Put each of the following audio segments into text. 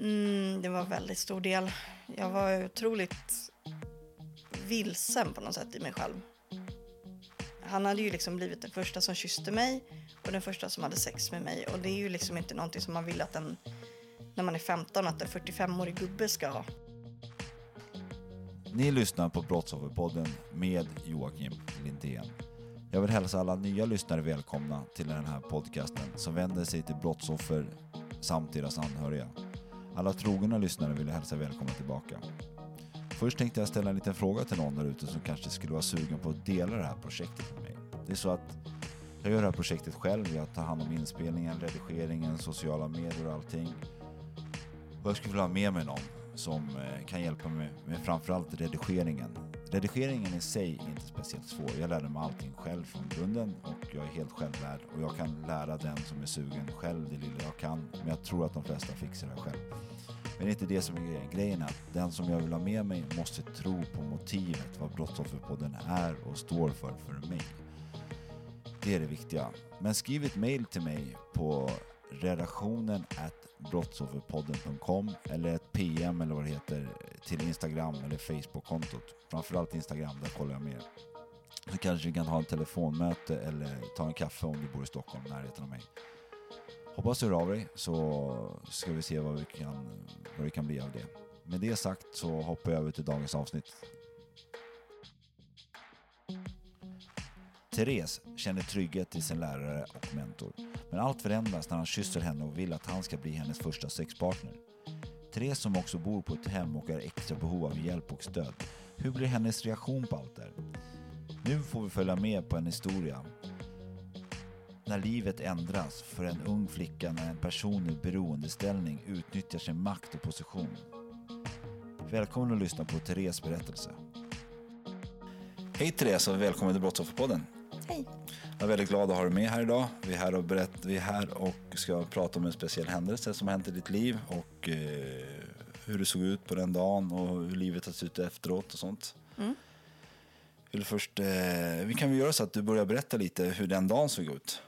Mm, det var en väldigt stor del. Jag var otroligt vilsen på något sätt i mig själv. Han hade ju liksom blivit den första som kysste mig och den första som hade sex med mig. Och det är ju liksom inte någonting som man vill att en, när man är 15, att en 45-årig gubbe ska ha. Ni lyssnar på Brottsofferpodden med Joakim Lindén. Jag vill hälsa alla nya lyssnare välkomna till den här podcasten som vänder sig till brottsoffer samt deras anhöriga. Alla trogna lyssnare vill jag hälsa välkomna tillbaka. Först tänkte jag ställa en liten fråga till någon där ute som kanske skulle vara sugen på att dela det här projektet med mig. Det är så att jag gör det här projektet själv, jag tar hand om inspelningen, redigeringen, sociala medier och allting. Och jag skulle vilja ha med mig någon som eh, kan hjälpa mig med framförallt redigeringen. Redigeringen i sig är inte speciellt svår. Jag lärde mig allting själv från grunden och jag är helt självlärd och jag kan lära den som är sugen själv det lilla jag kan. Men jag tror att de flesta fixar det själv. Men det är inte det som är grejen. Grejen är att den som jag vill ha med mig måste tro på motivet, vad Brottsofferpodden är och står för för mig. Det är det viktiga. Men skriv ett mail till mig på redaktionen at brottsofferpodden.com eller ett PM eller vad det heter till Instagram eller Facebook-kontot. Framförallt Instagram, där kollar jag mer. Så kanske vi kan ha en telefonmöte eller ta en kaffe om du bor i Stockholm, närheten av mig. Hoppas du hör av dig så ska vi se vad, vi kan, vad det kan bli av det. Med det sagt så hoppar jag över till dagens avsnitt. Therese känner trygghet i sin lärare och mentor. Men allt förändras när han kysser henne och vill att han ska bli hennes första sexpartner. Therese som också bor på ett hem och har extra behov av hjälp och stöd. Hur blir hennes reaktion på allt det Nu får vi följa med på en historia när livet ändras för en ung flicka när en person i beroendeställning utnyttjar sin makt och position. Välkommen att lyssna på Therese berättelse. Hej Therese och välkommen till Brottsofferpodden. Hej. Jag är väldigt glad att ha dig med här idag. Vi är här och, berätt, vi är här och ska prata om en speciell händelse som hänt i ditt liv och eh, hur det såg ut på den dagen och hur livet har sett ut efteråt och sånt. Mm. Vill först, eh, vi kan väl göra så att du börjar berätta lite hur den dagen såg ut.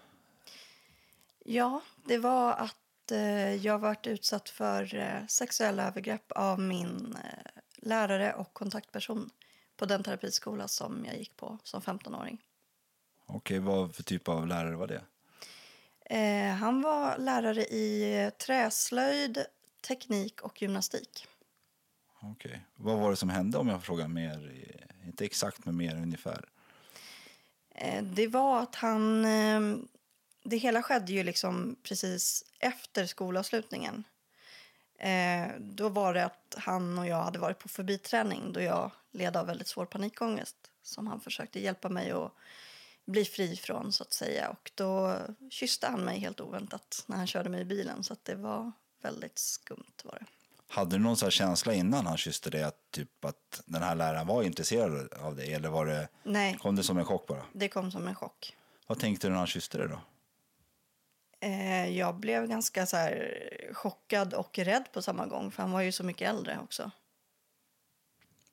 Ja, det var att eh, jag varit utsatt för eh, sexuella övergrepp av min eh, lärare och kontaktperson på den terapiskola som jag gick på som 15-åring. Okej, vad för typ av lärare var det? Eh, han var lärare i träslöjd, teknik och gymnastik. Okej. Vad var det som hände om jag frågar mer? Inte exakt, men mer ungefär. Eh, det var att han... Eh, det hela skedde ju liksom precis efter skolavslutningen. Eh, då var det att han och jag hade varit på förbiträning då jag led av väldigt svår panikångest som han försökte hjälpa mig att bli fri från så att säga. Och då kysste han mig helt oväntat när han körde mig i bilen så att det var väldigt skumt var det. Hade du någon sån känsla innan han kysste dig att, typ, att den här läraren var intresserad av dig? Eller var det, Nej, kom det som en chock bara? det kom som en chock. Vad tänkte du när han kysste dig då? Eh, jag blev ganska så chockad och rädd på samma gång för han var ju så mycket äldre också.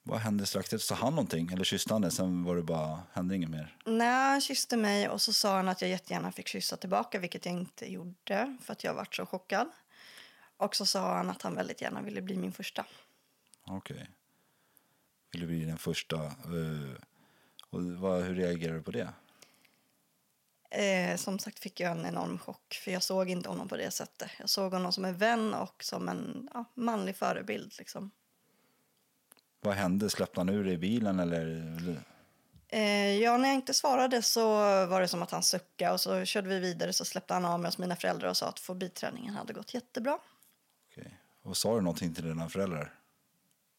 Vad hände strax efter? Sa han någonting? Eller kysste han dig? Sen var det bara, hände inget mer? Nej, han kysste mig och så sa han att jag jättegärna fick kyssa tillbaka, vilket jag inte gjorde för att jag varit så chockad. Och så sa han att han väldigt gärna ville bli min första. Okej. Ville bli den första. eh, och hur reagerade du på det? Eh, som sagt fick jag en enorm chock för jag såg inte honom på det sättet. Jag såg honom som en vän och som en ja, manlig förebild. Liksom. Vad hände? Släppte han ur dig i bilen eller? Eh, ja, när jag inte svarade så var det som att han suckade och så körde vi vidare så släppte han av mig hos mina föräldrar och sa att forbiträningen hade gått jättebra. Okej. Och sa du någonting till dina föräldrar?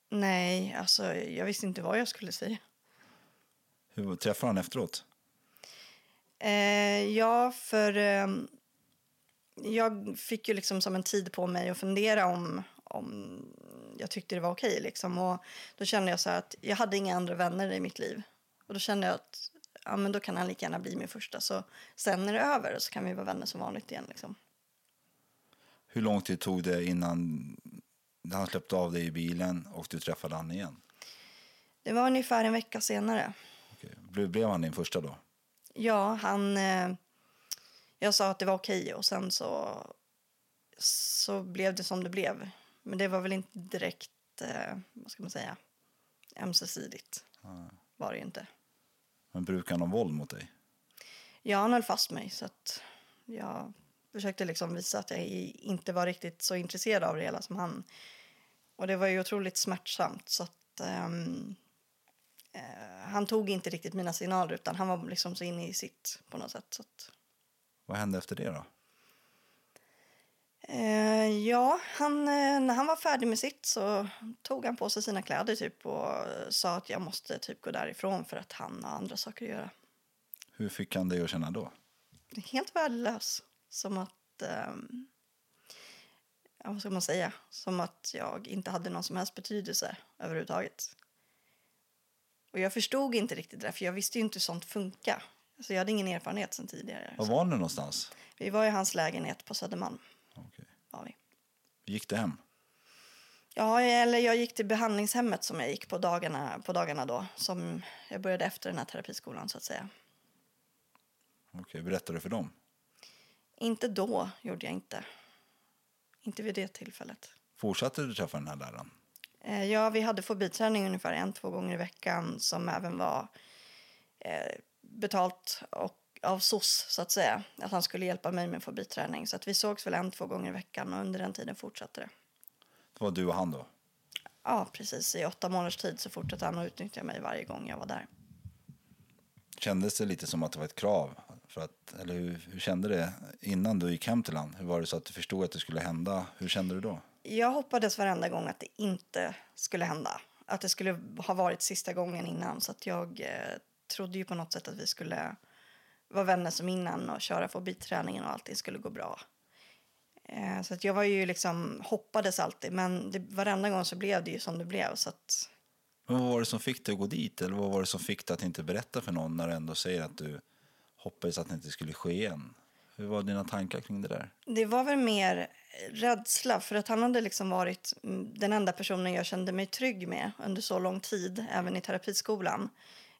Nej, alltså jag visste inte vad jag skulle säga. Hur träffade han efteråt? Eh, ja, för eh, jag fick ju liksom som en tid på mig att fundera om, om jag tyckte det var okej. Liksom. Och då kände jag så att jag hade inga andra vänner i mitt liv. Och då kände jag att ja, men då kan han lika gärna bli min första. Så sen är det över så kan vi vara vänner som vanligt igen. Liksom. Hur lång tid tog det innan han släppte av dig i bilen och du träffade han igen? Det var ungefär en vecka senare. Okej. Blev, blev han din första då? Ja, han... Eh, jag sa att det var okej och sen så, så blev det som det blev. Men det var väl inte direkt, eh, vad ska man säga, ömsesidigt. Var det ju inte. Men brukar han ha våld mot dig? Ja, han höll fast mig så att jag försökte liksom visa att jag inte var riktigt så intresserad av det hela som han. Och det var ju otroligt smärtsamt så att ehm, eh, han tog inte riktigt mina signaler utan han var liksom så inne i sitt på något sätt. Att, Vad hände efter det då? Eh, ja, han, eh, när han var färdig med sitt så tog han på sig sina kläder typ och sa att jag måste typ gå därifrån för att han har andra saker att göra. Hur fick han dig att känna då? Helt värdelös. Som att... ja, vad ska man säga? Som att jag inte hade någon som helst betydelse överhuvudtaget. Och jag förstod inte riktigt det där, för jag visste ju inte hur sånt funkar. Alltså jag hade ingen erfarenhet sen tidigare. Var var ni någonstans? Vi var i hans lägenhet på Södermalm. Okej. Var vi. Gick det hem? Ja, eller jag gick till behandlingshemmet som jag gick på dagarna, på dagarna då. Som jag började efter den här terapiskolan så att säga. Okej, berättade du för dem? Inte då gjorde jag inte. Inte vid det tillfället. Fortsatte du träffa den här läraren? Eh, Ja, vi hade fobiträning ungefär en, två gånger i veckan som även var eh, betalt och av SOS så att säga. Att han skulle hjälpa mig med fobiträning. Så att vi sågs väl en, två gånger i veckan och under den tiden fortsatte det. Det var du och han då? Ja, precis. I åtta månaders tid så fortsatte han att utnyttja mig varje gång jag var där. Kändes det lite som att det var ett krav? För att, eller hur, hur kände det innan du gick hem till han? Hur var det så att du förstod att det skulle hända? Hur kände du då? Jag hoppades varenda gång att det inte skulle hända. Att det skulle ha varit sista gången innan. Så att jag eh, trodde ju på något sätt att vi skulle vara vänner som innan och köra forbiträningen och allting skulle gå bra. Eh, så att jag var ju liksom, hoppades alltid. Men det, varenda gång så blev det ju som det blev. Så att, Men vad var det som fick dig att gå dit? Eller vad var det som fick dig att inte berätta för någon när du ändå säger att du hoppades att det inte skulle ske igen? Hur var dina tankar kring det där? det var väl mer rädsla. För att han hade liksom varit den enda personen jag kände mig trygg med under så lång tid. Även i terapiskolan.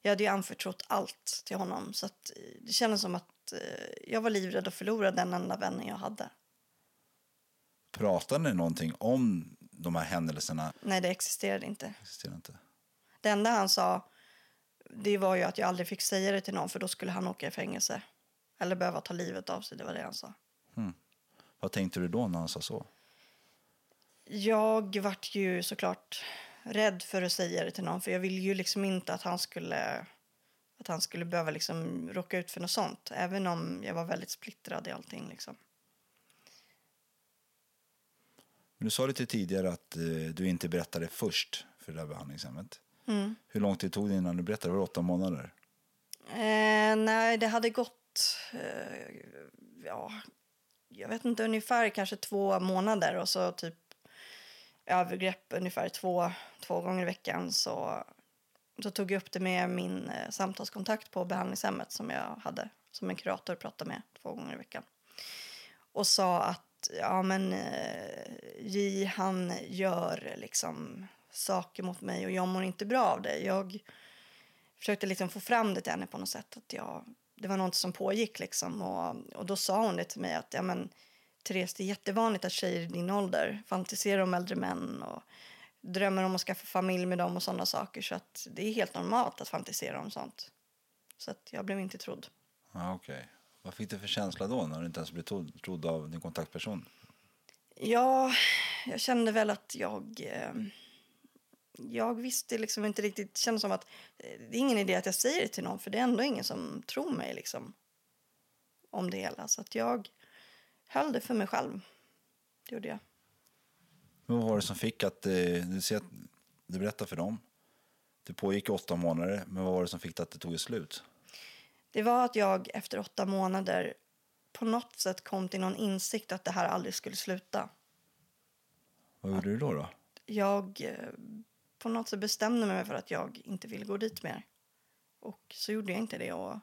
Jag hade ju anförtrott allt till honom. Så eh, det kändes som att eh, jag var livrädd att förlora den enda vännen jag hade. Pratade ni någonting om de här händelserna? Nej, det existerade inte. Existerar inte. Det enda han sa det var ju att jag aldrig fick säga det till någon för då skulle han åka i fängelse. Eller behöva ta livet av sig, det var det han sa. Vad tänkte du då när han sa så? Jag vart ju såklart rädd för att säga det till någon för jag ville ju liksom inte att han skulle att han skulle behöva liksom råka ut för något sånt. Även om jag var väldigt splittrad i allting liksom. Men du sa lite tidigare att eh, du inte berättade först för det där behandlingshemmet. Mm. Hur lång tid tog det innan du berättade? Var det åtta månader? Eh, nej, det hade gått... Eh, ja, jag vet inte, ungefär kanske två månader. Och så typ övergrepp ungefär två, två gånger i veckan. Så, så tog jag upp det med min eh, samtalskontakt på behandlingshemmet som jag hade som en kurator pratade med två gånger i veckan. Och sa att ja, men eh, J, han gör liksom saker mot mig och jag mår inte bra av det. Jag försökte liksom få fram det till henne på något sätt. Att jag, det var något som pågick liksom. Och, och då sa hon det till mig att ja, men, Therese, det är jättevanligt att tjejer i din ålder fantiserar om äldre män och drömmer om att skaffa familj med dem och sådana saker. Så att det är helt normalt att fantisera om sånt. Så att jag blev inte trodd. Ja, okej. Vad fick du för känsla då när du inte ens blev tro- trodd av din kontaktperson? Ja, jag kände väl att jag... Eh, jag visste liksom inte riktigt... Det kändes som att eh, det är ingen idé att jag säger det till någon för det är ändå ingen som tror mig liksom om det hela. Så att jag höll det för mig själv. Det gjorde jag. Men vad var det som fick att, eh, du, ser att du berättar för dem, det pågick i åtta månader, men vad var det som fick det att det tog slut? Det var att jag efter åtta månader på något sätt kom till någon insikt att det här aldrig skulle sluta. Vad gjorde du då? då? Jag eh, på något sätt bestämde mig för att jag inte ville gå dit mer. Och så gjorde jag inte det och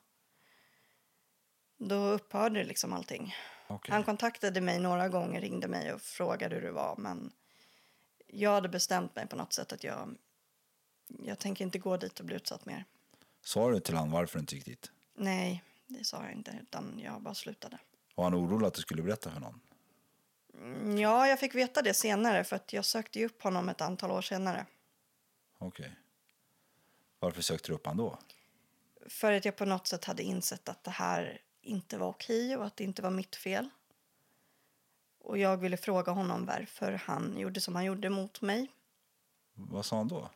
då upphörde liksom allting. Okej. Han kontaktade mig några gånger, ringde mig och frågade hur det var men jag hade bestämt mig på något sätt att jag, jag tänker inte gå dit och bli utsatt mer. Sa du till honom varför du inte gick dit? Nej, det sa jag inte utan jag bara slutade. Var han orolig att du skulle berätta för någon? Mm, Ja, jag fick veta det senare för att jag sökte ju upp honom ett antal år senare. Okej. Varför sökte du upp han då? För att jag på något sätt hade insett att det här inte var okej och att det inte var mitt fel. Och jag ville fråga honom varför han gjorde som han gjorde mot mig. Vad sa han då?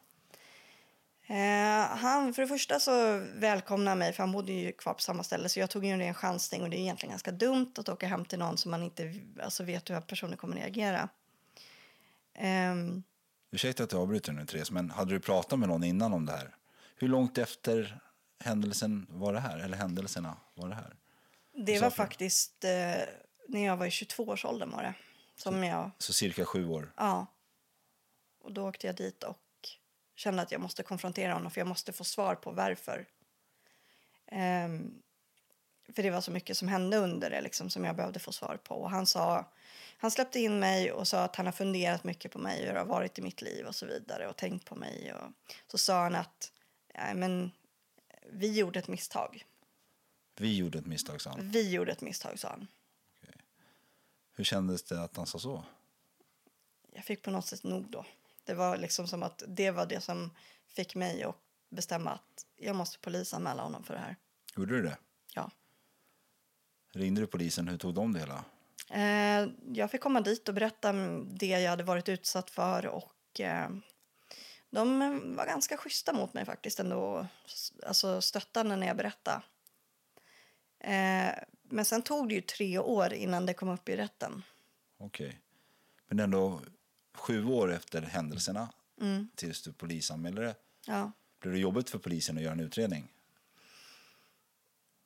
Eh, han, för det första så välkomnade mig, för han bodde ju kvar på samma ställe, så jag tog ju en ren chansning och det är egentligen ganska dumt att åka hem till någon som man inte alltså, vet hur personen kommer reagera. Ehm, Ursäkta att jag avbryter nu Therese, men hade du pratat med någon innan om det här? Hur långt efter händelsen var det här? Eller händelserna var det här? Det var faktiskt eh, när jag var i 22-årsåldern var det. Som jag Så cirka sju år? Ja. Och då åkte jag dit och kände att jag måste konfrontera honom för jag måste få svar på varför. Ehm, för det var så mycket som hände under det liksom, som jag behövde få svar på. Och han, sa, han släppte in mig och sa att han har funderat mycket på mig och hur det har varit i mitt liv och så vidare och tänkt på mig. Och så sa han att men, vi gjorde ett misstag. Vi gjorde ett misstag, sa han. Vi gjorde ett misstag, sa han. Hur kändes det att han sa så? jag fick på något sätt nog då. Det var liksom som att det var det som fick mig att bestämma att jag måste polisanmäla honom för det här. Gjorde du det? Ja. Ringde du polisen? Hur tog de det hela? Eh, jag fick komma dit och berätta det jag hade varit utsatt för och eh, de var ganska schyssta mot mig faktiskt ändå. Alltså stöttande när jag berättade. Eh, men sen tog det ju tre år innan det kom upp i rätten. Okej. Men ändå sju år efter händelserna, Mm. tills du polisanmälde det, Ja. blev det jobbigt för polisen att göra en utredning?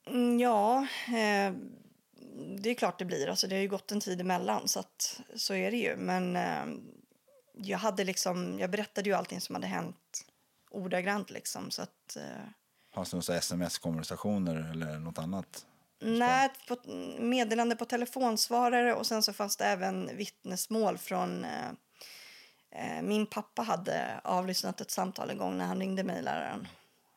Mm, Ja, eh, det är klart det blir. Alltså, det har ju gått en tid emellan, så, att, så är det ju. Men eh, jag, hade liksom, jag berättade ju allting som hade hänt ordagrant. Liksom, så att, eh, Fanns det några sms-konversationer eller något annat? Nej, på, meddelande på telefonsvarare och sen så fanns det även vittnesmål från... Eh, eh, min pappa hade avlyssnat ett samtal en gång när han ringde mejläraren.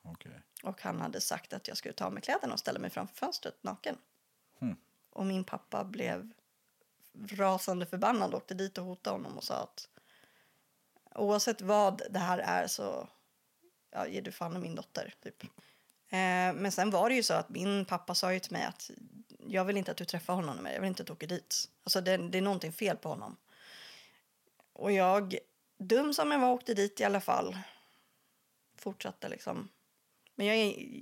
Okej. Och han hade sagt att jag skulle ta av mig kläderna och ställa mig framför fönstret naken. Hmm. Och min pappa blev rasande förbannad och åkte dit och hotade honom och sa att oavsett vad det här är så ja, ger du fan i min dotter. Typ. Eh, men sen var det ju så att min pappa sa ju till mig att jag vill inte att du träffar honom mer, jag vill inte att du åker dit. Alltså det, det är någonting fel på honom. Och jag, dum som jag var, åkte dit i alla fall. Fortsatte liksom. Men jag,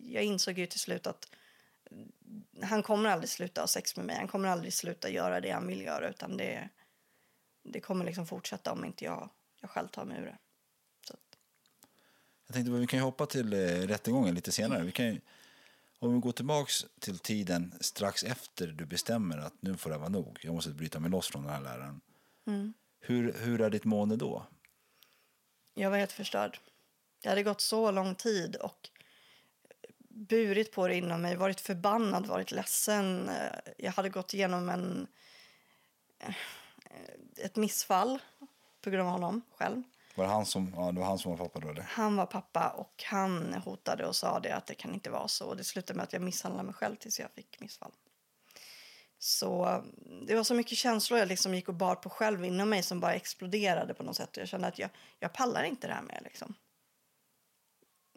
jag insåg ju till slut att han kommer aldrig sluta ha sex med mig. Han kommer aldrig sluta göra det han vill göra. Utan det, det kommer liksom fortsätta om inte jag, jag själv tar mig ur det. Jag tänkte vi kan ju hoppa till eh, rättegången lite senare. Vi kan ju, om vi går tillbaks till tiden strax efter du bestämmer att nu får det vara nog. Jag måste bryta mig loss från den här läraren. Hur, hur är ditt mående då? jag var helt förstörd. Det hade gått så lång tid och burit på det inom mig, varit förbannad, varit ledsen. Eh, Jag hade gått igenom en, eh, ett missfall på grund av honom själv. Var det han som, ja, det var han som var pappa då eller? Han var pappa och han hotade och sa det att det kan inte vara så. Och det slutade med att jag misshandlade mig själv tills jag fick missfall. Så mm, det var så mycket känslor jag liksom gick och bar på själv inom mig som bara exploderade på något sätt. Och jag kände att jag, jag pallar inte det här med liksom.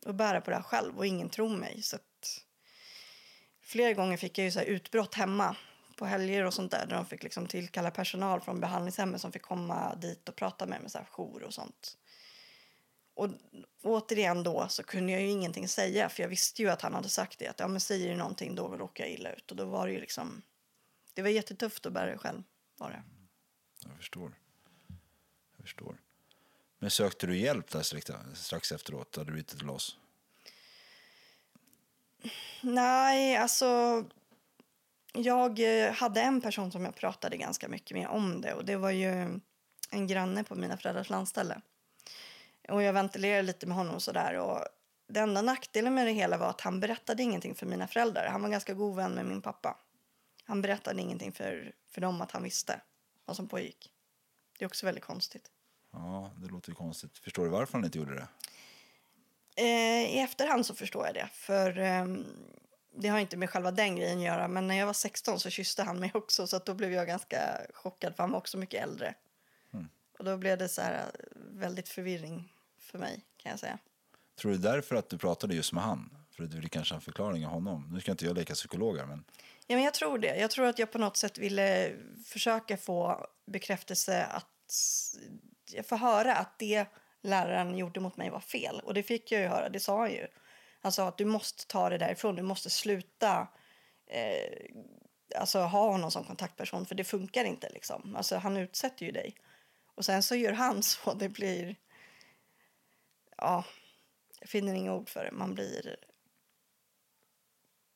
Och bära på det här själv och ingen tror mig. Så att flera gånger fick jag ju så här utbrott hemma på helger och sånt där. Där de fick liksom tillkalla personal från behandlingshemmet som fick komma dit och prata med mig, så här jour och sånt. Och återigen då så kunde jag ju ingenting säga för jag visste ju att han hade sagt det. Att ja men säger du någonting då råkar jag illa ut. Och då var det ju liksom, det var jättetufft att bära det själv. Var det. Jag förstår. Jag förstår. Men sökte du hjälp där strax, efteråt? Hade du brutit loss? Nej, alltså jag eh, hade en person som jag pratade ganska mycket med om det och det var ju en granne på mina föräldrars landställe. Och jag ventilerade lite med honom och sådär och det enda nackdelen med det hela var att han berättade ingenting för mina föräldrar. Han var ganska god vän med min pappa. Han berättade ingenting för, för dem att han visste vad som pågick. Det är också väldigt konstigt. Ja, det låter ju konstigt. Förstår du varför han inte gjorde det? Eh, I efterhand så förstår jag det. För eh, det har inte med själva den grejen att göra. Men när jag var 16 så kysste han mig också. Så då blev jag ganska chockad för han var också mycket äldre. Mm. Och då blev det så här väldigt förvirring för mig kan jag säga. Tror du därför att du pratade just med han? För att du ville kanske ha en förklaring av honom? Nu ska inte jag leka psykolog här, men... Ja, men jag tror det. Jag tror att jag på något sätt ville försöka få bekräftelse att jag får höra att det läraren gjorde mot mig var fel. Och det fick jag ju höra, det sa han ju. Han sa att du måste ta det därifrån, du måste sluta eh, alltså, ha honom som kontaktperson för det funkar inte liksom. Alltså han utsätter ju dig. Och sen så gör han så, det blir... Ja, jag finner inga ord för det. Man blir...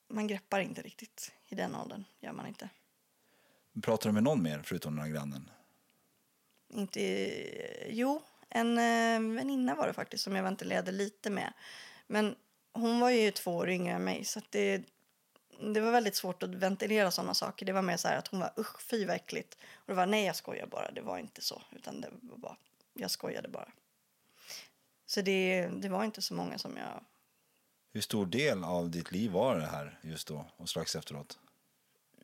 Man greppar inte riktigt i den åldern, gör man inte. Pratar du med någon mer förutom den här grannen? Inte... Jo, en eh, väninna var det faktiskt som jag ventilerade lite med. Men hon var ju två år yngre än mig så det, det var väldigt svårt att ventilera sådana saker. Det var mer så att hon var usch fy vad äckligt. Och det var nej jag skojar bara, det var inte så. Utan det var bara, jag skojade bara. Så det, det var inte så många som jag... Hur stor del av ditt liv var det här just då och strax efteråt?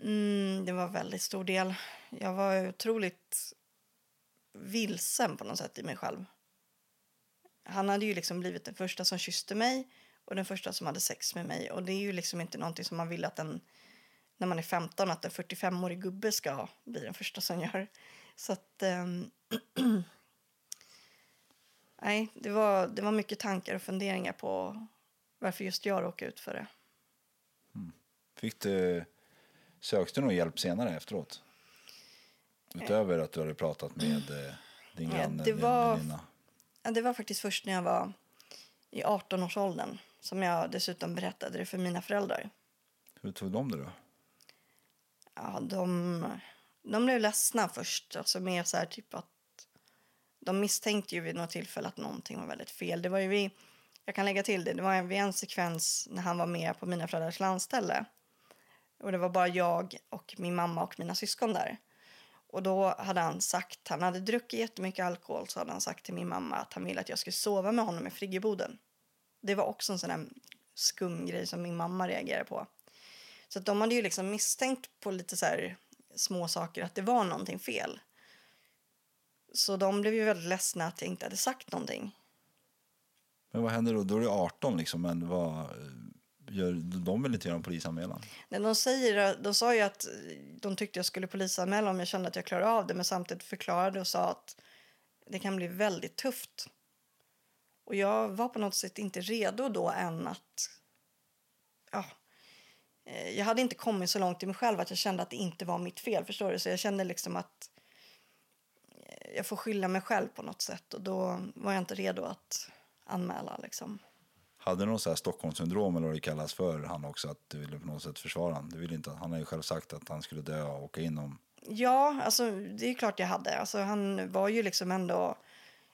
Mm, det var väldigt stor del. Jag var otroligt vilsen på något sätt i mig själv. Han hade ju liksom blivit den första som kysste mig och den första som hade sex med mig. Och det är ju liksom inte någonting som man vill att en, när man är 15, att en 45-årig gubbe ska bli den första som gör. Så att... Ähm, nej, det var, det var mycket tankar och funderingar på varför just jag råkade ut för det. Mm. Fick du, sökte du någon hjälp senare efteråt? Utöver att du hade pratat med eh, din granne, ja, det var, Ja, det var faktiskt först när jag var i 18-årsåldern som jag dessutom berättade det för mina föräldrar. Hur tog de det då? Ja, de, de blev ledsna först. Alltså mer så här typ att de misstänkte ju vid något tillfälle att någonting var väldigt fel. Det var ju vi, jag kan lägga till det, det var vid en sekvens när han var med på mina föräldrars landställe. Och det var bara jag och min mamma och mina syskon där. Och då hade han sagt, han hade druckit jättemycket alkohol, så hade han sagt till min mamma att han ville att jag skulle sova med honom i friggeboden. Det var också en sån där skum grej som min mamma reagerade på. Så de hade ju liksom misstänkt på lite så här små saker att det var någonting fel. Så de blev ju väldigt ledsna att jag inte hade sagt någonting. Men vad händer då? Då är du 18 liksom, men vad gör de vill inte göra en polisanmälan? Nej, de, säger, de sa ju att de tyckte jag skulle polisanmäla om jag kände att jag klarade av det men samtidigt förklarade och sa att det kan bli väldigt tufft. Och jag var på något sätt inte redo då än att... Ja, eh, jag hade inte kommit så långt i mig själv att jag kände att det inte var mitt fel. förstår du? Så jag kände liksom att eh, jag får skylla mig själv på något sätt och då var jag inte redo att anmäla liksom. Hade någon så här Stockholmssyndrom eller vad det kallas för han också att du ville på något sätt försvara han? Du ville inte, han har ju själv sagt att han skulle dö och åka in om... Ja, alltså det är klart jag hade. Alltså, han var ju liksom ändå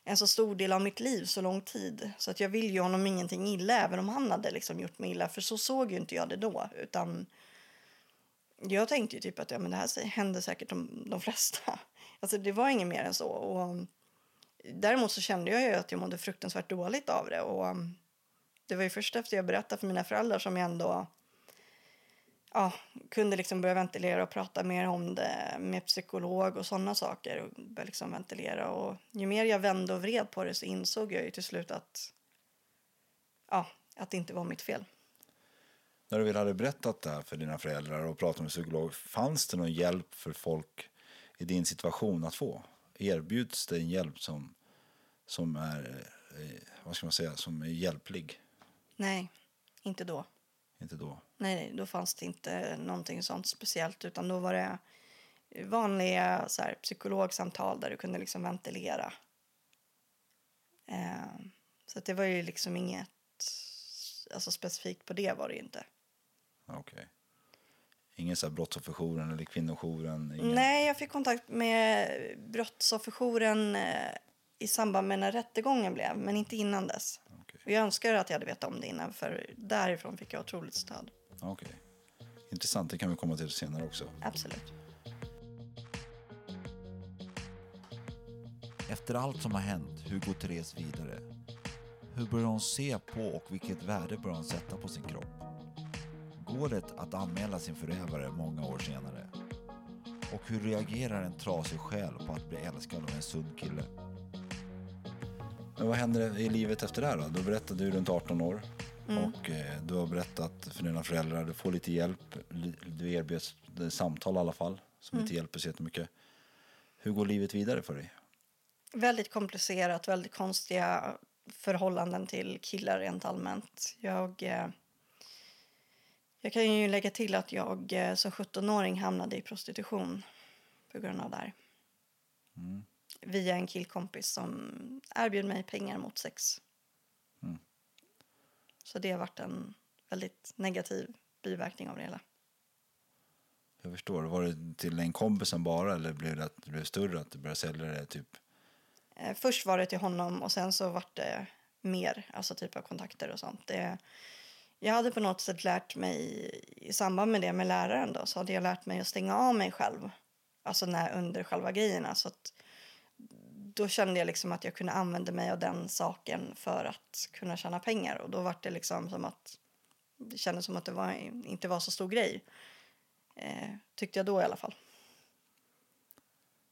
en så stor del av mitt liv så lång tid. Så att jag vill ju honom ingenting illa även om han hade liksom gjort mig illa. För så såg ju inte jag det då. Utan jag tänkte ju typ att ja, men det här hände säkert de, de flesta. Alltså det var inget mer än så. Och, um, däremot så kände jag ju att jag mådde fruktansvärt dåligt av det. Och um, det var ju först efter jag berättade för mina föräldrar som jag ändå ja, kunde liksom börja ventilera och prata mer om det med psykolog och sådana saker. Och börja liksom ventilera. Och ju mer jag vände och vred på det så insåg jag ju till slut att, ja, att det inte var mitt fel. När du väl hade berättat det här för dina föräldrar och pratat med psykolog, fanns det någon hjälp för folk i din situation att få? Erbjuds det en hjälp som, som är, eh, vad ska man säga, som är hjälplig? Nej, inte då. Inte då? Nej, nej, då fanns det inte någonting sånt speciellt utan då var det vanliga så här, psykologsamtal där du kunde liksom ventilera. Eh, så det var ju liksom inget alltså specifikt på det var det ju inte. Okej. Ingen så här brottsofferjouren eller kvinnojouren? Ingen... Nej, jag fick kontakt med brottsofferjouren eh, i samband med när rättegången blev, men inte innan dess. Okej. Och jag önskar att jag hade vetat om det innan, för därifrån fick jag otroligt stöd. Okej. Intressant, det kan vi komma till senare också. Absolut. Efter allt som har hänt, hur går Therese vidare? Hur börjar hon se på och vilket värde börjar hon sätta på sin kropp? Går det att anmäla sin förövare många år senare? Och hur reagerar en trasig själ på att bli älskad av en sund kille? Men vad händer i livet efter det här då? Då berättade du runt 18 år och eh, du har berättat för dina föräldrar, du får lite hjälp, du erbjuds samtal i alla fall som inte hjälper så jättemycket. Hur går livet vidare för dig? Väldigt komplicerat, väldigt konstiga förhållanden till killar rent allmänt. Jag, eh, jag kan ju lägga till att jag eh, som 17-åring hamnade i prostitution på grund av det här. Via en killkompis som erbjöd mig pengar mot sex. Så det har varit en väldigt negativ biverkning av det hela. Jag förstår. Var det till en kompisen bara eller blev det att det blev större, att du började sälja det typ? Eh, Först var det till honom och sen så vart det mer, alltså typ av kontakter och sånt. Det, jag hade på något sätt lärt mig i samband med det med läraren då, så hade jag lärt mig att stänga av mig själv. Alltså när, under själva grejerna. Så att då kände jag liksom att jag kunde använda mig av den saken för att kunna tjäna pengar. Och då var det liksom som att det kändes som att det var, inte var så stor grej. Eh, tyckte jag då i alla fall.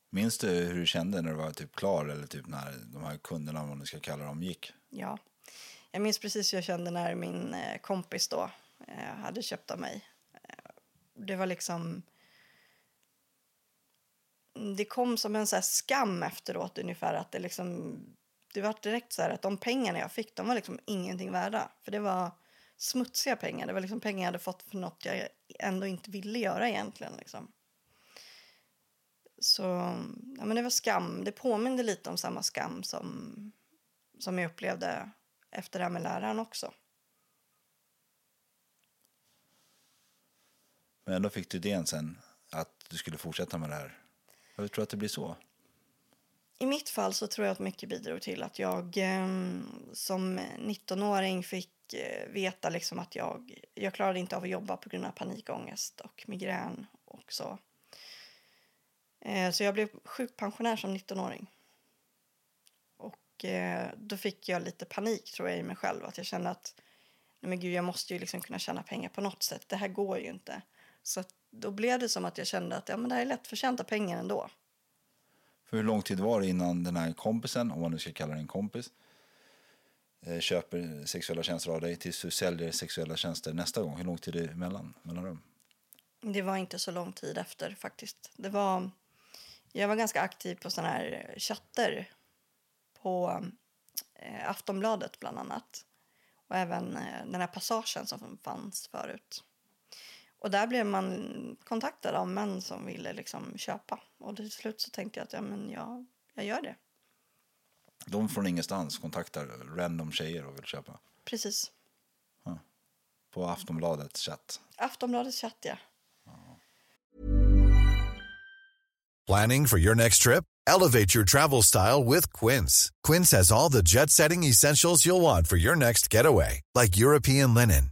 Minns du hur du kände när du var typ klar eller typ när de här kunderna, vad man ska kalla dem, gick? Ja. Jag minns precis hur jag kände när min eh, kompis då eh, hade köpt av mig. Eh, det var liksom... Det kom som en så här skam efteråt ungefär. Att det liksom... Det var direkt så här att de pengarna jag fick, de var liksom ingenting värda. För det var smutsiga pengar. Det var liksom pengar jag hade fått för något jag ändå inte ville göra egentligen. Liksom. Så ja, men det var skam. Det påminde lite om samma skam som, som jag upplevde efter det här med läraren också. Men ändå fick du idén sen att du skulle fortsätta med det här. Jag tror att det blir så. I mitt fall så tror jag att mycket bidrog till att jag eh, som 19-åring fick eh, veta liksom att jag, jag klarade inte av att jobba på grund av panikångest och migrän och så. Eh, så jag blev sjukpensionär som 19-åring. Och eh, då fick jag lite panik tror jag i mig själv. Att jag kände att nej men gud, jag måste ju liksom kunna tjäna pengar på något sätt. Det här går ju inte. Så att då blev det som att jag kände att ja, men det här är lättförtjänta pengar ändå. För hur lång tid var det innan den här kompisen, om man nu ska kalla det en kompis, eh, köper sexuella tjänster av dig tills du säljer sexuella tjänster nästa gång? Hur lång tid är det emellan, mellan dem? Det var inte så lång tid efter faktiskt. Det var, jag var ganska aktiv på sådana här chatter på eh, Aftonbladet bland annat. Och även eh, den här passagen som fanns förut. Och där blev man kontaktad av män som ville liksom köpa. Och till slut så tänkte jag att ja, men jag, jag gör det. De från ingenstans kontaktar random tjejer och vill köpa. Precis. På Aftonbladets chatt. Aftonbladets chatt, ja. Planning for your next trip? Elevate your travel style with Quince. Quince has all the jet setting essentials you'll want for your next getaway, like European linen,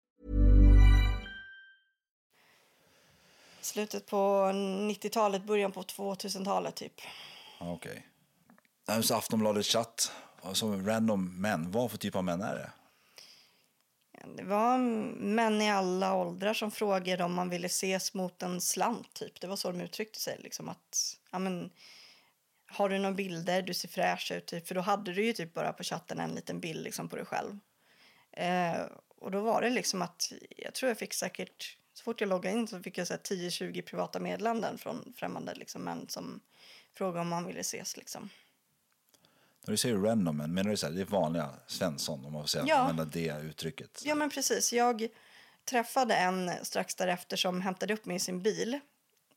Slutet på 90-talet, början på 2000-talet typ. Okej. Okay. Så Aftonbladet chatt, alltså random män. Vad för typ av män är det? Det var män i alla åldrar som frågade om man ville ses mot en slant. Typ. Det var så de uttryckte sig. Liksom att, ja, men, har du några bilder? Du ser fräsch ut. Typ. För då hade du ju typ bara på chatten en liten bild liksom, på dig själv. Eh, och då var det liksom att jag tror jag fick säkert så fort jag loggade in så fick jag 10-20 privata meddelanden från främmande liksom, män som frågade om man ville ses. Liksom. När du säger random men menar du så här, det är vanliga Svensson om man får säga, Ja. använda det uttrycket? Ja, men precis. Jag träffade en strax därefter som hämtade upp mig i sin bil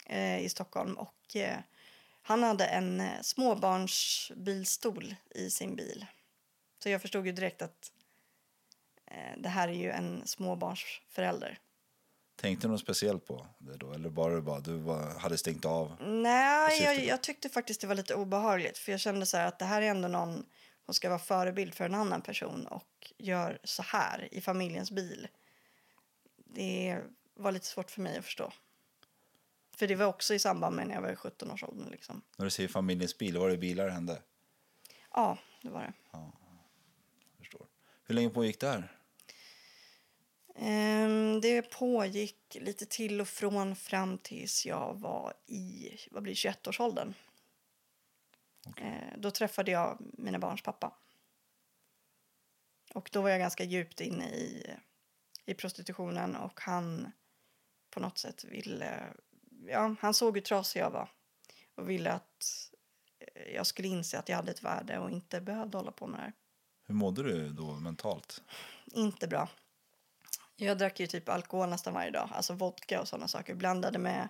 eh, i Stockholm. Och eh, Han hade en eh, småbarnsbilstol i sin bil. Så jag förstod ju direkt att eh, det här är ju en småbarnsförälder. Tänkte du något speciellt på det då? Eller bara, bara du bara hade stängt av? Nej, jag, jag tyckte faktiskt det var lite obehagligt. För jag kände så här att det här är ändå någon som ska vara förebild för en annan person och gör så här i familjens bil. Det var lite svårt för mig att förstå. För det var också i samband med när jag var i 17-årsåldern liksom. När du säger familjens bil, var det bilar det hände? Ja, det var det. Förstår. Hur länge pågick det här? Ehm, det pågick lite till och från fram tills jag var i vad blir 21-årsåldern. Eh, då träffade jag mina barns pappa. Och då var jag ganska djupt inne i, i prostitutionen och han på något sätt ville... Ja, han såg hur trasig jag var och ville att eh, jag skulle inse att jag hade ett värde och inte behövde hålla på med det här. Hur mådde du då mentalt? Inte bra. Jag drack ju typ alkohol nästan varje dag, alltså vodka och sådana saker. Blandade med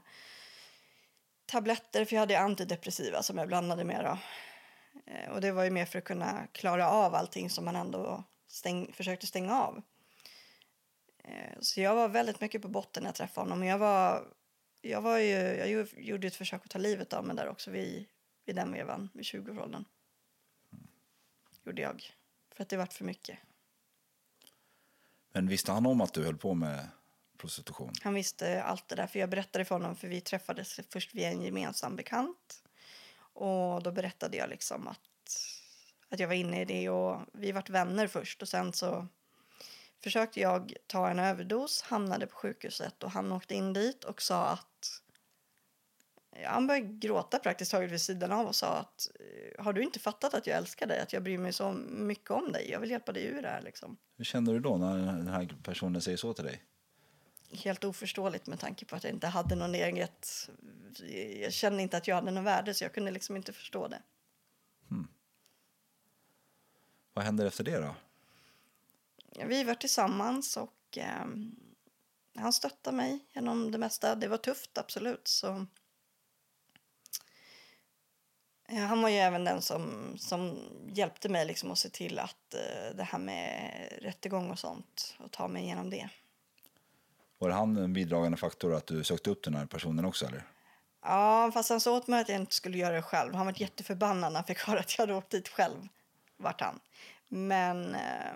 tabletter, för jag hade antidepressiva som jag blandade med då. Eh, Och det var ju mer för att kunna klara av allting som man ändå stäng, försökte stänga av. Eh, Så jag var väldigt mycket på botten när jag träffade honom. Jag var, jag var ju, jag gjorde ett försök att ta livet av mig där också vid, vid den vevan, vid 20-årsåldern. Gjorde jag. För att det vart för mycket. Men visste han om att du höll på med prostitution? Han visste allt det där, för jag berättade för honom, för vi träffades först via en gemensam bekant. Och då berättade jag liksom att, att jag var inne i det och vi vart vänner först och sen så försökte jag ta en överdos, hamnade på sjukhuset och han åkte in dit och sa att han började gråta praktiskt taget vid sidan av och sa att har du inte fattat att jag älskar dig, att jag bryr mig så mycket om dig, jag vill hjälpa dig ur det här liksom. Hur kände du då när den här personen säger så till dig? helt oförståeligt med tanke på att jag inte hade någon eget... Jag kände inte att jag hade något värde så jag kunde liksom inte förstå det. Vad hände efter det då? Vi var tillsammans och ehm, han stöttade mig genom det mesta. Det var tufft, absolut. Så... Han var ju även den som, som hjälpte mig liksom att se till att eh, det här med rättegång och sånt och ta mig igenom det. Var han en bidragande faktor att du sökte upp den här personen också eller? Ja, fast han sa åt mig att jag inte skulle göra det själv. Han var jätteförbannad när han fick höra att jag hade åkt dit själv. Vart han. Men eh,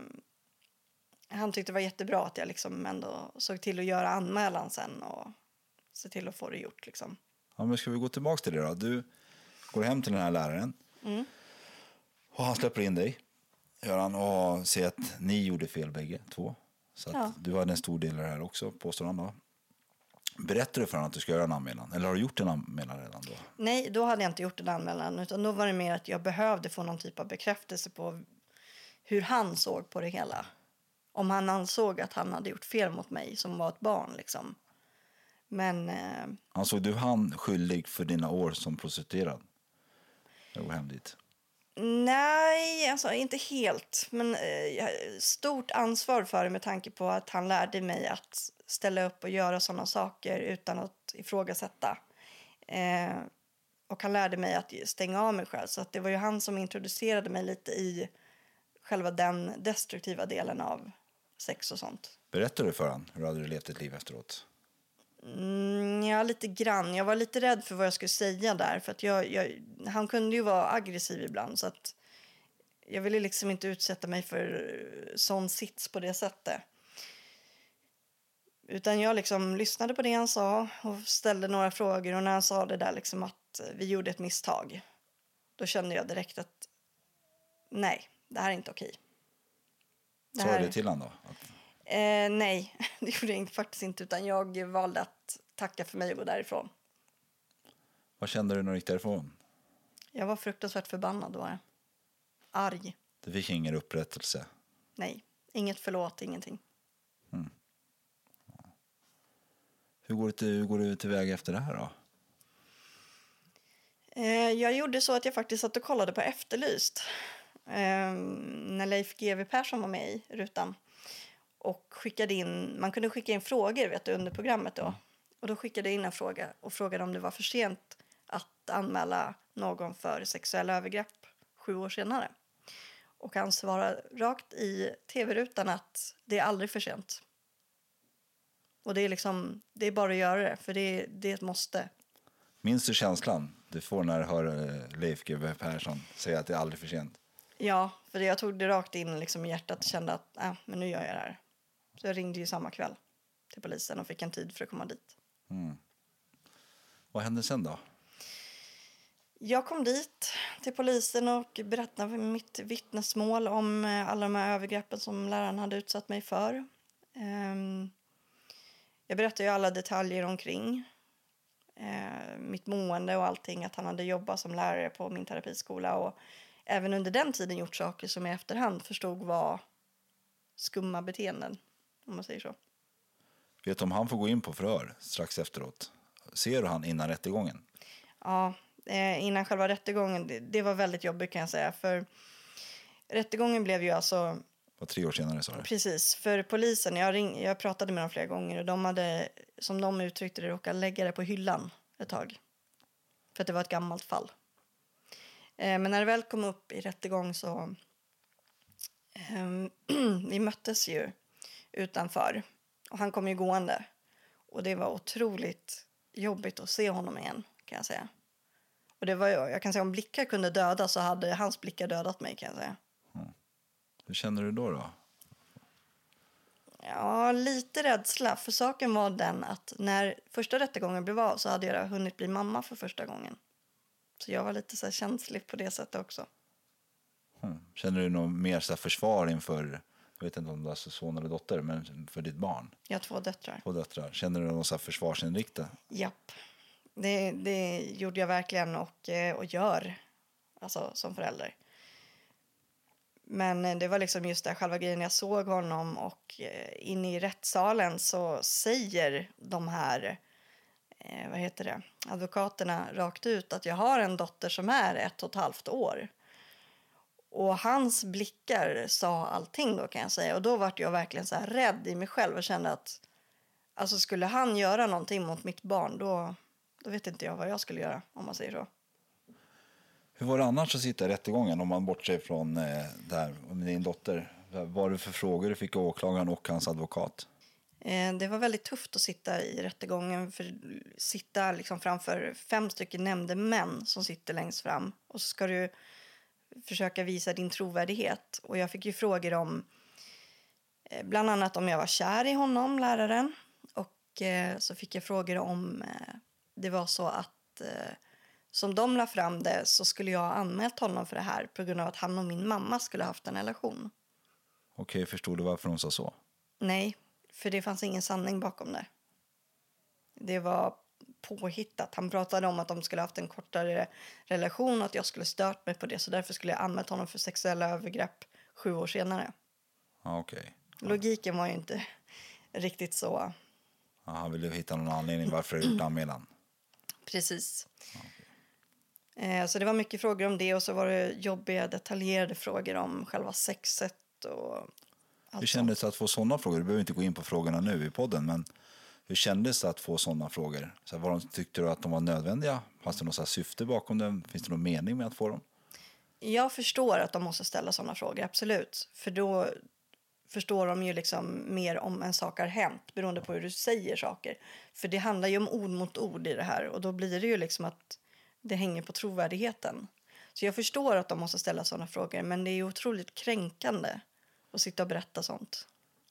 han tyckte det var jättebra att jag liksom ändå såg till att göra anmälan sen och se till att få det gjort. Liksom. Ja, men ska vi gå tillbaka till det då? Du går hem till den här läraren. Och han släpper in dig. Gör han och säger att ni gjorde fel bägge två. Så Ja. du hade en stor del i det här också, påstår han då. Berättar du för honom att du ska göra en anmälan? Eller har du gjort en anmälan redan då? Nej, då hade jag inte gjort en anmälan. Utan då var det mer att jag behövde få någon typ av bekräftelse på hur han såg på det hela. Om han ansåg att han hade gjort fel mot mig som var ett barn. Liksom. Men eh, Ansåg du han skyldig för dina år som prostituerad? Dit. Nej, alltså inte helt. Men eh, stort ansvar för det med tanke på att han lärde mig att ställa upp och göra såna saker utan att ifrågasätta. Eh, och han lärde mig att stänga av mig själv. Så att det var ju han som introducerade mig lite i själva den destruktiva delen av sex och sånt. Berättade du för honom hur hade du levt ett liv efteråt? Mm, ja, lite grann. Jag var lite rädd för vad jag skulle säga där. För att jag, jag, han kunde ju vara aggressiv ibland. Så att jag ville liksom inte utsätta mig för sån sits på det sättet. Utan jag liksom lyssnade på det han sa och ställde några frågor. Och när han sa det där liksom att vi gjorde ett misstag. Då kände jag direkt att nej, det här är inte okej. Sa du det till honom då? Att, Eh, nej, det gjorde jag faktiskt inte. Utan jag valde att tacka för mig och gå därifrån. vad kände du när du gick därifrån? Jag var fruktansvärt förbannad var jag. Arg. Du fick ingen upprättelse. Nej, inget förlåt, ingenting. Hur går, det, hur går du tillväga efter det här då? Eh, jag gjorde så att jag faktiskt satt och kollade på Efterlyst. Eh, när Leif GW Persson var med i rutan. Och skickade in, man kunde skicka in frågor vet du, under programmet då. Och då skickade jag in en fråga och frågade om det var för sent att anmäla någon för sexuella övergrepp sju år senare. Och han svarade rakt i tv-rutan att det är aldrig för sent. Och det är liksom, det är bara att göra det, för det, det är ett måste. Minns du känslan du får när du hör eh, Leif GW Persson säga att det är aldrig för sent? Ja, för jag tog det rakt in liksom i hjärtat och kände att äh, men nu gör jag det här. Så jag ringde ju samma kväll till polisen och fick en tid för att komma dit. Vad hände sen då? Jag kom dit till polisen och berättade mitt vittnesmål om eh, alla de här övergreppen som läraren hade utsatt mig för. Ehm, Jag berättade alla detaljer omkring eh, mitt mående och allting. Att han hade jobbat som lärare på min terapiskola och även under den tiden gjort saker som jag i efterhand förstod var skumma beteenden, om man säger så. Vet du om han får gå in på förhör strax efteråt? Ser du han innan rättegången? Ja, eh, innan själva rättegången, det, var väldigt jobbigt kan jag säga. För rättegången blev ju alltså, Var tre år senare sa du? precis, för polisen, jag, ring, jag pratade med dem flera gånger och de hade, som de uttryckte det, råkat lägga det på hyllan ett tag. För att det var ett gammalt fall. Eh, men när det väl kom upp i rättegång så, ehm, vi möttes ju utanför och han kom ju gående. Och det var otroligt jobbigt att se honom igen kan jag säga. Och det var, jag kan säga om blickar kunde döda så hade hans blickar dödat mig kan jag säga. Hur känner du då? då? Ja, lite rädsla. För saken var den att när första rättegången blev av så hade jag hunnit bli mamma för första gången. Så jag var lite så känslig på det sättet också. Hmm. Känner du något mer så försvar inför, jag vet inte om du har son eller dotter, men för ditt barn? Jag har två döttrar. Två döttrar. Känner du någon så här försvarsinriktad? Japp. Det, det gjorde jag verkligen och, eh, och gör alltså, som förälder. Men eh, det var liksom just det själva grejen. Jag såg honom och eh, inne i rättssalen så säger de här eh, vad heter det, advokaterna rakt ut att jag har en dotter som är ett och ett halvt år. Och hans blickar sa allting då kan jag säga. Och då vart jag verkligen så rädd i mig själv och kände att alltså skulle han göra någonting mot mitt barn då, då vet inte jag vad jag skulle göra om man säger så. Hur var det annars att sitta i rättegången om man bortser från eh, det här med din dotter? Vad var det för frågor du fick av åklagaren och hans advokat? Eh, Det var väldigt tufft att sitta i rättegången för sitta liksom framför fem stycken nämndemän som sitter längst fram och så ska du försöka visa din trovärdighet. Och jag fick ju frågor om eh, bland annat om jag var kär i honom, läraren. Och eh, så fick jag frågor om eh, det var så att eh, som de la fram det så skulle jag ha anmält honom för det här på grund av att han och min mamma skulle ha haft en relation. Okej, förstod du varför hon sa så? Nej, för det fanns ingen sanning bakom det. Det var påhittat. Han pratade om att de skulle haft en kortare relation och att jag skulle stört mig på det så därför skulle jag anmält honom för sexuella övergrepp sju år senare. Ja, okej. Logiken var ju inte riktigt så Ja, han ville hitta någon anledning varför du gjort anmälan. precis. Eh, Så det var mycket frågor om det och så var det jobbiga detaljerade frågor om själva sexet och allt Hur kändes det att få sådana frågor? Du behöver inte gå in på frågorna nu i podden, men hur kändes det att få sådana frågor? Så här, var de, tyckte du att de var nödvändiga? Fanns det något så här syfte bakom dem? Finns det någon mening med att få dem? Jag förstår att de måste ställa sådana frågor, absolut. För då förstår de ju liksom mer om en sak har hänt beroende på hur du säger saker. För det handlar ju om ord mot ord i det här och då blir det ju liksom att det hänger på trovärdigheten. Så jag förstår att de måste ställa sådana frågor men det är ju otroligt kränkande att sitta och berätta sånt.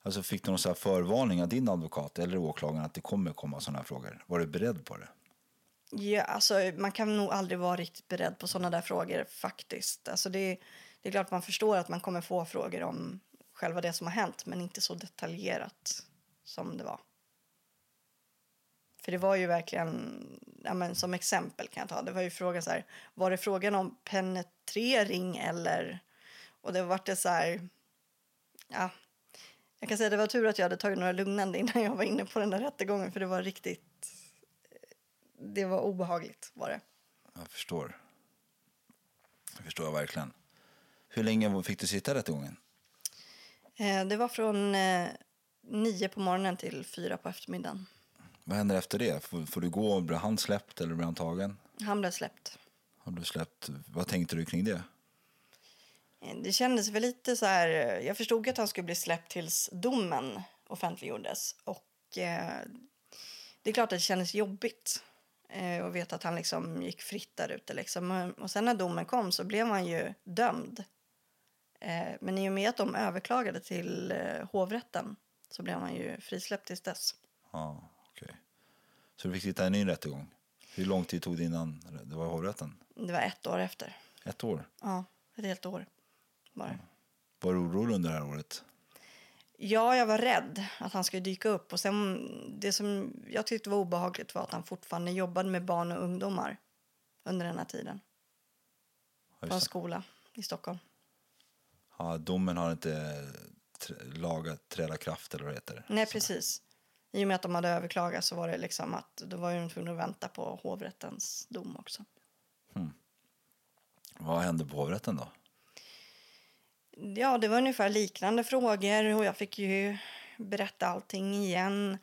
Alltså fick du någon så här förvarning av din advokat eller åklagaren att det kommer komma sådana här frågor? Var du beredd på det? Ja, alltså, man kan nog aldrig vara riktigt beredd på sådana där frågor faktiskt. Alltså, det, det är klart man förstår att man kommer få frågor om själva det som har hänt men inte så detaljerat som det var. För det var ju verkligen, ja, men som exempel kan jag ta, det var ju frågan så här, var det frågan om penetrering eller, och det var det så här, ja, jag kan säga det var tur att jag hade tagit några lugnande innan jag var inne på den där rättegången för det var riktigt, det var obehagligt var det. Jag förstår. Det förstår jag verkligen. Hur länge fick du sitta i rättegången? Eh, Det var från eh, nio på morgonen till fyra på eftermiddagen. Vad händer efter det? Får, får du gå? Blir han släppt eller blir han tagen? Han blev släppt. Har du släppt? Vad tänkte du kring det? Eh, Det kändes väl lite så här... eh, Jag förstod att han skulle bli släppt tills domen offentliggjordes. Och eh, det är klart att det kändes jobbigt eh, att veta att han liksom gick fritt där ute. Liksom. Och sen när domen kom så blev han ju dömd. Eh, men i och med att de överklagade till eh, hovrätten så blev han ju frisläppt tills dess. Ja, okej. Så du fick sitta i en ny rättegång? Hur lång tid tog det innan det var i hovrätten? Det var ett år efter. Ett år? Ja, ett helt år var det. Var du orolig under det här året? Ja, jag var rädd att han skulle dyka upp. Och sen, det som jag tyckte var obehagligt var att han fortfarande jobbade med barn och ungdomar under den här tiden. På en det. skola i Stockholm. Ja, domen har inte lagat träda kraft eller vad det heter. Nej, precis. I och med att de hade överklagat så var det liksom att då var de tvungna att vänta på hovrättens dom också. Vad hände på hovrätten då? Ja, det var ungefär liknande frågor och jag fick ju berätta allting igen.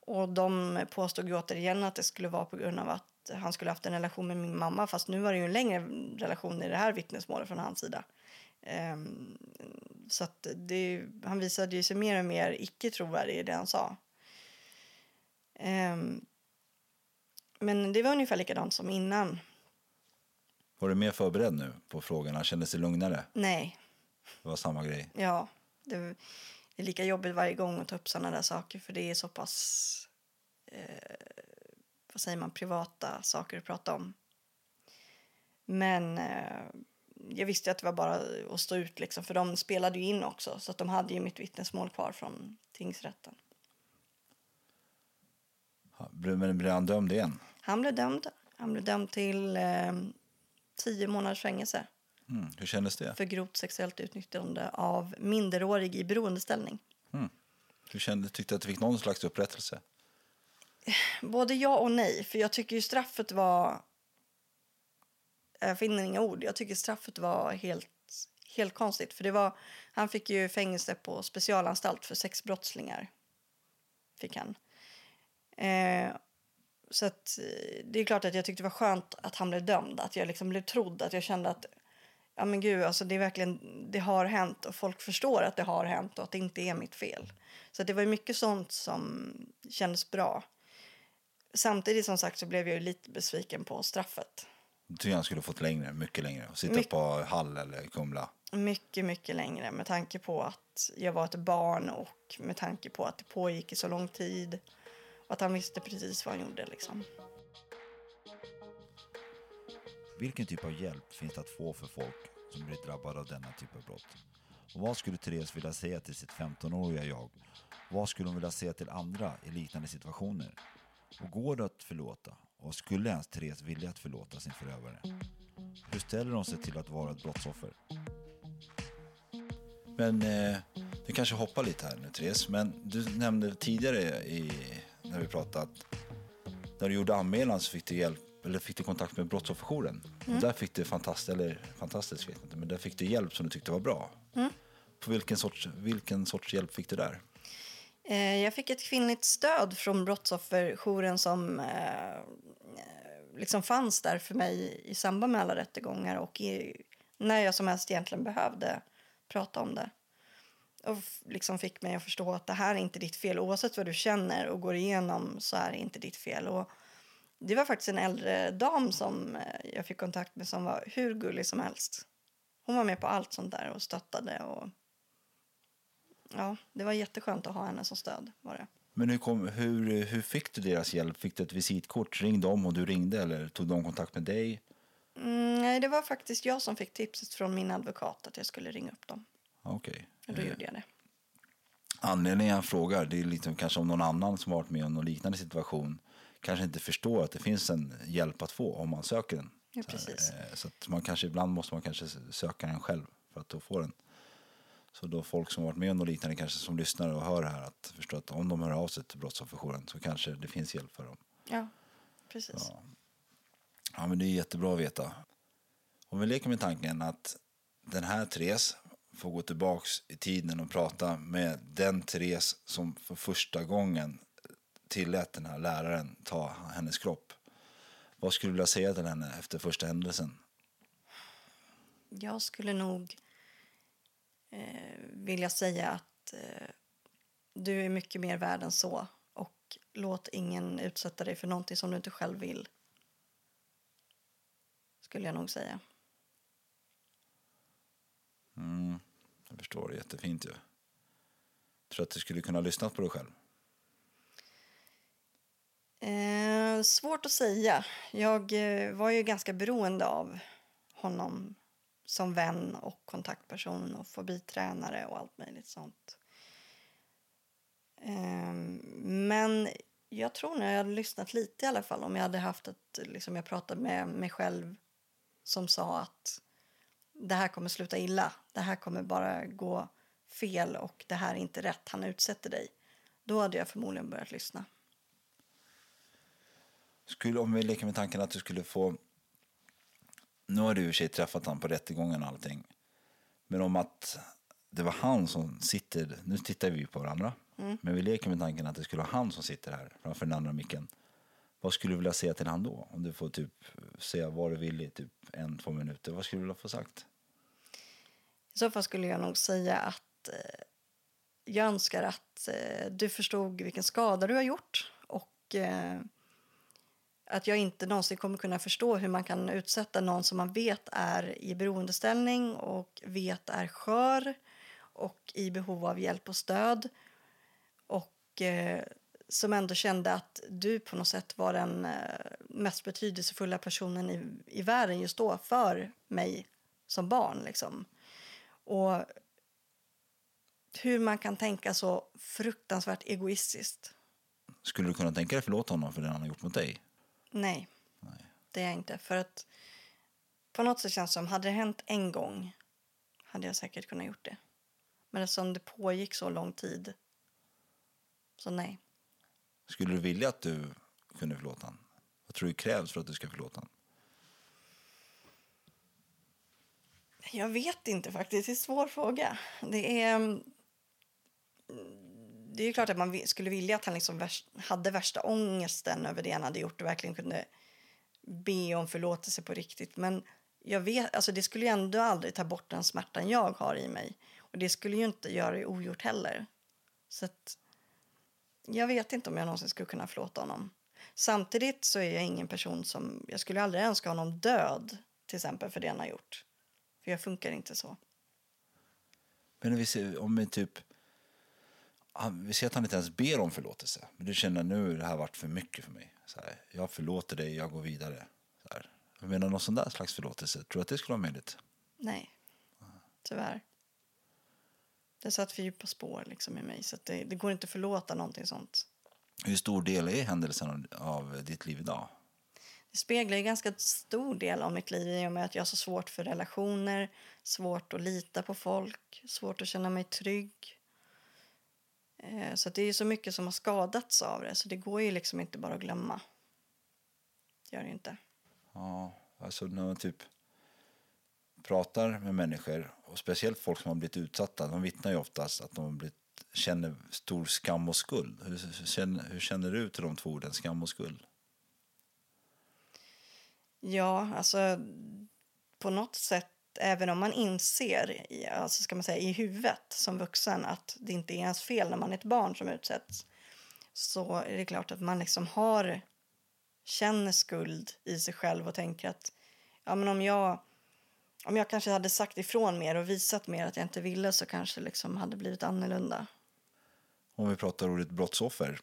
Och de påstod ju återigen att det skulle vara på grund av att han skulle haft en relation med min mamma. Fast nu var det ju en längre relation i det här vittnesmålet från hans sida. Ehm, så det, han visade ju sig mer och mer icke trovärdig i det han sa. Ehm, men det var ungefär likadant som innan. Var du mer förberedd nu på frågorna? Kändes det lugnare? Nej, Det var samma grej? Ja, det, det är lika jobbigt varje gång att ta upp sådana där saker för det är så pass, eh, vad säger man, privata saker att prata om. Men eh, jag visste att det var bara att stå ut liksom, för de spelade ju in också så att de hade ju mitt vittnesmål kvar från tingsrätten. Men blev han dömd igen? Han blev dömd. Han blev dömd till eh, tio månaders fängelse Mm. Hur kändes det? för grovt sexuellt utnyttjande av minderårig i beroendeställning. Hur kände, tyckte du att du fick någon slags upprättelse? Både ja och nej. För jag tycker ju straffet var... Jag finner inga ord. Jag tycker straffet var helt, helt konstigt. För det var, han fick ju fängelse på specialanstalt för sexbrottslingar. Fick han. Eh, så att, eh, det är klart att jag tyckte det var skönt att han blev dömd. Att jag liksom blev trodd. Att jag kände att ja men gud, alltså det är verkligen, det har hänt och folk förstår att det har hänt och att det inte är mitt fel. Så det var mycket sånt som kändes bra. Samtidigt som sagt så blev jag lite besviken på straffet. Du tyckte han skulle fått längre, mycket längre. Och sitta Mycket. på Hall eller Kumla. Mycket, mycket längre med tanke på att jag var ett barn och med tanke på att det pågick i så lång tid. Och att han visste precis vad han gjorde liksom. Vilken typ av hjälp finns det att få för folk som blir drabbade av denna typ av brott? Och vad skulle Therese vilja säga till sitt 15-åriga jag? Vad skulle hon vilja säga till andra i liknande situationer? Och går det att förlåta? Och skulle ens Therese vilja att förlåta sin förövare? Hur ställer hon sig till att vara ett brottsoffer? Men eh, vi kanske hoppar lite här nu Therese, men du nämnde tidigare i, när vi pratade att när du gjorde anmälan så fick du hjälp eller fick du kontakt med brottsofferjouren. Och där fick du fantastiskt, eller fantastiskt vet jag inte, men där fick du hjälp som du tyckte var bra. På vilken sorts, vilken sorts hjälp fick du där? Eh, jag fick ett kvinnligt stöd från brottsofferjouren som eh, liksom fanns där för mig i samband med alla rättegångar och i, när jag som helst egentligen behövde prata om det. Och liksom fick mig att förstå att det här är inte ditt fel. Oavsett vad du känner och går igenom så är det inte ditt fel. Och det var faktiskt en äldre dam som eh, jag fick kontakt med som var hur gullig som helst. Hon var med på allt sånt där och stöttade. Och... Ja, det var jätteskönt att ha henne som stöd. Var det. Men hur, kom, hur, hur fick du deras hjälp? Fick du ett visitkort? Ringde de och du ringde eller tog de kontakt med dig? Mm, nej, det var faktiskt jag som fick tipset från min advokat att jag skulle ringa upp dem. Okej. Och då gjorde jag det. Anledningen jag frågar det är liksom kanske om någon annan som varit med om någon liknande situation kanske inte förstår att det finns en hjälp att få om man söker den. Ja, precis. eh, Så att man kanske ibland måste man kanske söka den själv för att då få den. Så då folk som varit med om något liknande kanske som lyssnar och hör här att förstå att om de hör av sig till brottsofferjouren så kanske det finns hjälp för dem. Ja, precis. Ja, men det är jättebra att veta. Om vi leker med tanken att den här Therese får gå tillbaks i tiden och prata med den Therese som för första gången tillät den här läraren ta hennes kropp. Vad skulle du vilja säga till henne efter första händelsen? Jag skulle nog eh, vilja säga att eh, du är mycket mer värd än så. Och låt ingen utsätta dig för någonting som du inte själv vill. Skulle jag nog säga. Jag förstår, jättefint ju. Tror att du skulle kunna lyssna på dig själv? Eh, svårt att säga. Jag eh, var ju ganska beroende av honom som vän och kontaktperson och fobitränare och allt möjligt sånt. Eh, men jag tror när jag hade lyssnat lite i alla fall om jag hade haft ett, liksom jag pratade med mig själv som sa att det här kommer sluta illa, det här kommer bara gå fel och det här är inte rätt, han utsätter dig. Då hade jag förmodligen börjat lyssna. Skulle, om vi leker med tanken att du skulle få... Nu har du i och för sig träffat honom på rättegången och allting. Men om att det var han som sitter... Nu tittar vi på varandra. Men vi leker med tanken att det skulle vara han som sitter här framför den andra micken. Vad skulle du vilja säga till han då? Om du får typ säga vad du vill i typ en, två minuter. Vad skulle du vilja få sagt? I så fall skulle jag nog säga att eh, jag önskar att eh, du förstod vilken skada du har gjort och eh, att jag inte någonsin kommer kunna förstå hur man kan utsätta någon som man vet är i beroendeställning och vet är skör och i behov av hjälp och stöd och eh, som ändå kände att du på något sätt var den eh, mest betydelsefulla personen i, i världen just då för mig som barn. Liksom. Och hur man kan tänka så fruktansvärt egoistiskt. Skulle du kunna tänka dig förlåta honom för det han har gjort mot dig? Nej, det är jag inte. För att på något sätt känns det som, hade det hänt en gång hade jag säkert kunnat gjort det. Men eftersom det pågick så lång tid, så nej. Skulle du vilja att du kunde förlåta honom? Vad tror du krävs för att du ska förlåta honom? Jag vet inte faktiskt, det är en svår fråga. Det är... Det är ju klart att man skulle vilja att han liksom hade värsta ångesten över det han hade gjort och verkligen kunde be om förlåtelse på riktigt. Men jag vet, alltså det skulle ju ändå aldrig ta bort den smärtan jag har i mig. Och det skulle ju inte göra det ogjort heller. Så att, jag vet inte om jag någonsin skulle kunna förlåta honom. Samtidigt så är jag ingen person som... Jag skulle aldrig önska honom död, till exempel, för det han har gjort. För jag funkar inte så. Men vi ser, om vi typ... Han, vi ser att han inte ens ber om förlåtelse. Men du känner nu det här varit för mycket för mig. Så här, jag förlåter dig, jag går vidare. Så här. Jag menar någon sån där slags förlåtelse. Tror du att det skulle vara möjligt? Nej, tyvärr. Det satt för djupa spår liksom i mig, så det, det går inte att förlåta någonting sånt. Hur stor del är händelsen av, av ditt liv idag? Det speglar ju ganska stor del av mitt liv i och med att jag har så svårt för relationer, svårt att lita på folk, svårt att känna mig trygg. Eh, Så det är så mycket som har skadats av det, så det går ju liksom inte bara att glömma. Det gör det inte. Ja, alltså när man typ pratar med människor och speciellt folk som har blivit utsatta. De vittnar ju oftast att de har blivit känner stor skam och skuld. Hur, hur, känner, hur känner du till de två orden, skam och skuld? Ja, alltså på något sätt, även om man inser i, alltså ska man säga, i huvudet som vuxen att det inte är ens fel när man är ett barn som utsätts så är det klart att man liksom har känner skuld i sig själv och tänker att ja, men om jag om jag kanske hade sagt ifrån mer och visat mer att jag inte ville så kanske liksom hade blivit annorlunda. Om vi pratar ordet brottsoffer,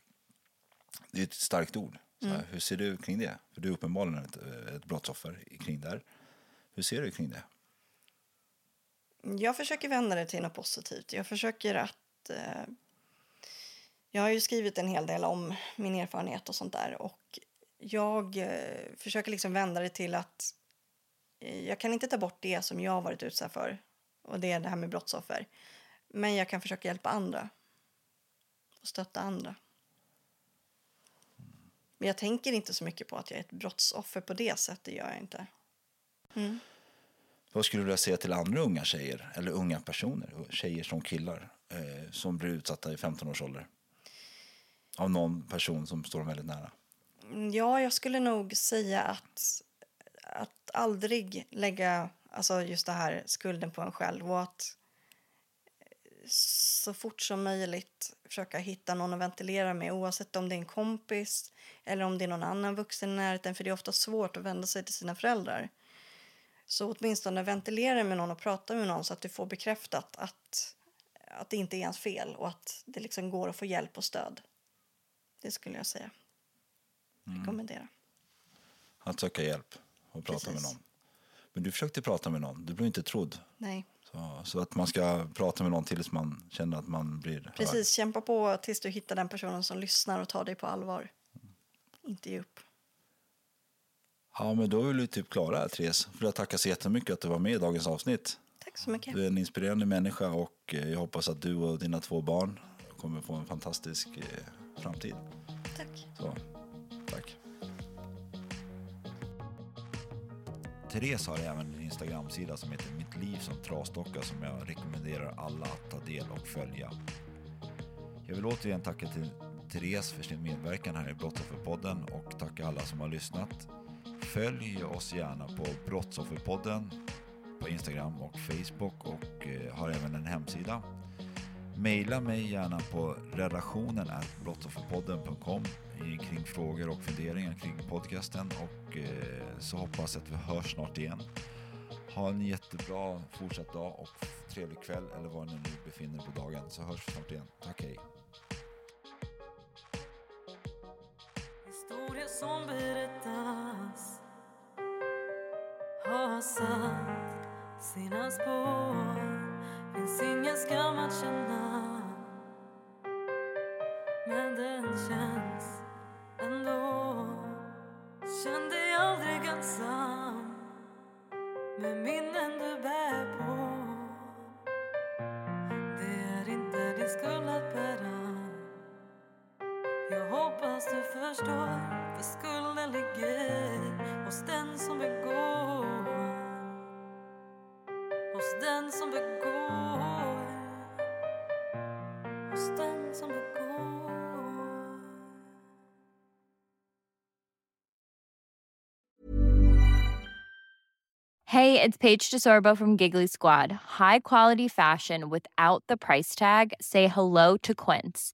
det är ett starkt ord. Så här, hur ser du kring det? För du är uppenbarligen ett, ett brottsoffer kring det här. Hur ser du kring det? Jag försöker vända det till något positivt. Jag försöker att... Eh, jag har ju skrivit en hel del om min erfarenhet och sånt där. Och jag eh, försöker liksom vända det till att eh, jag kan inte ta bort det som jag har varit utsatt för. Och det är det här med brottsoffer. Men jag kan försöka hjälpa andra. Och stötta andra. Men jag tänker inte så mycket på att jag är ett brottsoffer på det sättet gör jag inte. Mm. Vad skulle du vilja säga till andra unga tjejer, eller unga personer, tjejer som killar, eh, som blir utsatta i 15 års ålder? Av någon person som står dem väldigt nära. Mm, ja, jag skulle nog säga att, att aldrig lägga alltså just det här skulden på en själv och att eh, så fort som möjligt försöka hitta någon att ventilera med oavsett om det är en kompis eller om det är någon annan vuxen i närheten för det är ofta svårt att vända sig till sina föräldrar. Så åtminstone ventilera med någon och prata med någon så att du får bekräftat att, att det inte är ens fel och att det liksom går att få hjälp och stöd. Det skulle jag säga. Mm. Rekommendera. Att söka hjälp och prata Precis. med någon. Men du försökte prata med någon, du blev inte trodd. Nej. Så, så att man ska prata med någon tills man känner att man blir hörd. Precis, kämpa på tills du hittar den personen som lyssnar och tar dig på allvar. Inte ge upp. Ja, men då är vi typ klara här, Therese. För jag tackar så jättemycket att du var med i dagens avsnitt. Tack så mycket. Du är en inspirerande människa och eh, jag hoppas att du och dina två barn kommer få en fantastisk eh, framtid. Tack. Så, tack. Therese har även en Instagram-sida som heter Mitt liv som trasdocka som jag rekommenderar alla att ta del och följa. Jag vill återigen tacka till Therese för sin medverkan här i Brottsofferpodden och tacka alla som har lyssnat. Följ oss gärna på Brottsofferpodden på Instagram och Facebook och eh, har även en hemsida. Maila mig gärna på redaktionen brottsofferpodden.com kring frågor och funderingar kring podcasten och eh, så hoppas jag att vi hörs snart igen. Ha en jättebra fortsatt dag och trevlig kväll eller var ni nu befinner er på dagen så hörs vi snart igen. Tack hej! Historia som berättas har satt sina spår. Finns ingen skam att känna. Men den känns ändå. Känn dig aldrig ensam Med minnen du bär på. Det är inte din skuld att bära. Jag hoppas du förstår, för skulden ligger hos den som begår. Hos den som begår. Hey, it's Paige DeSorbo from Giggly Squad. High quality fashion without the price tag. Say hello to Quince.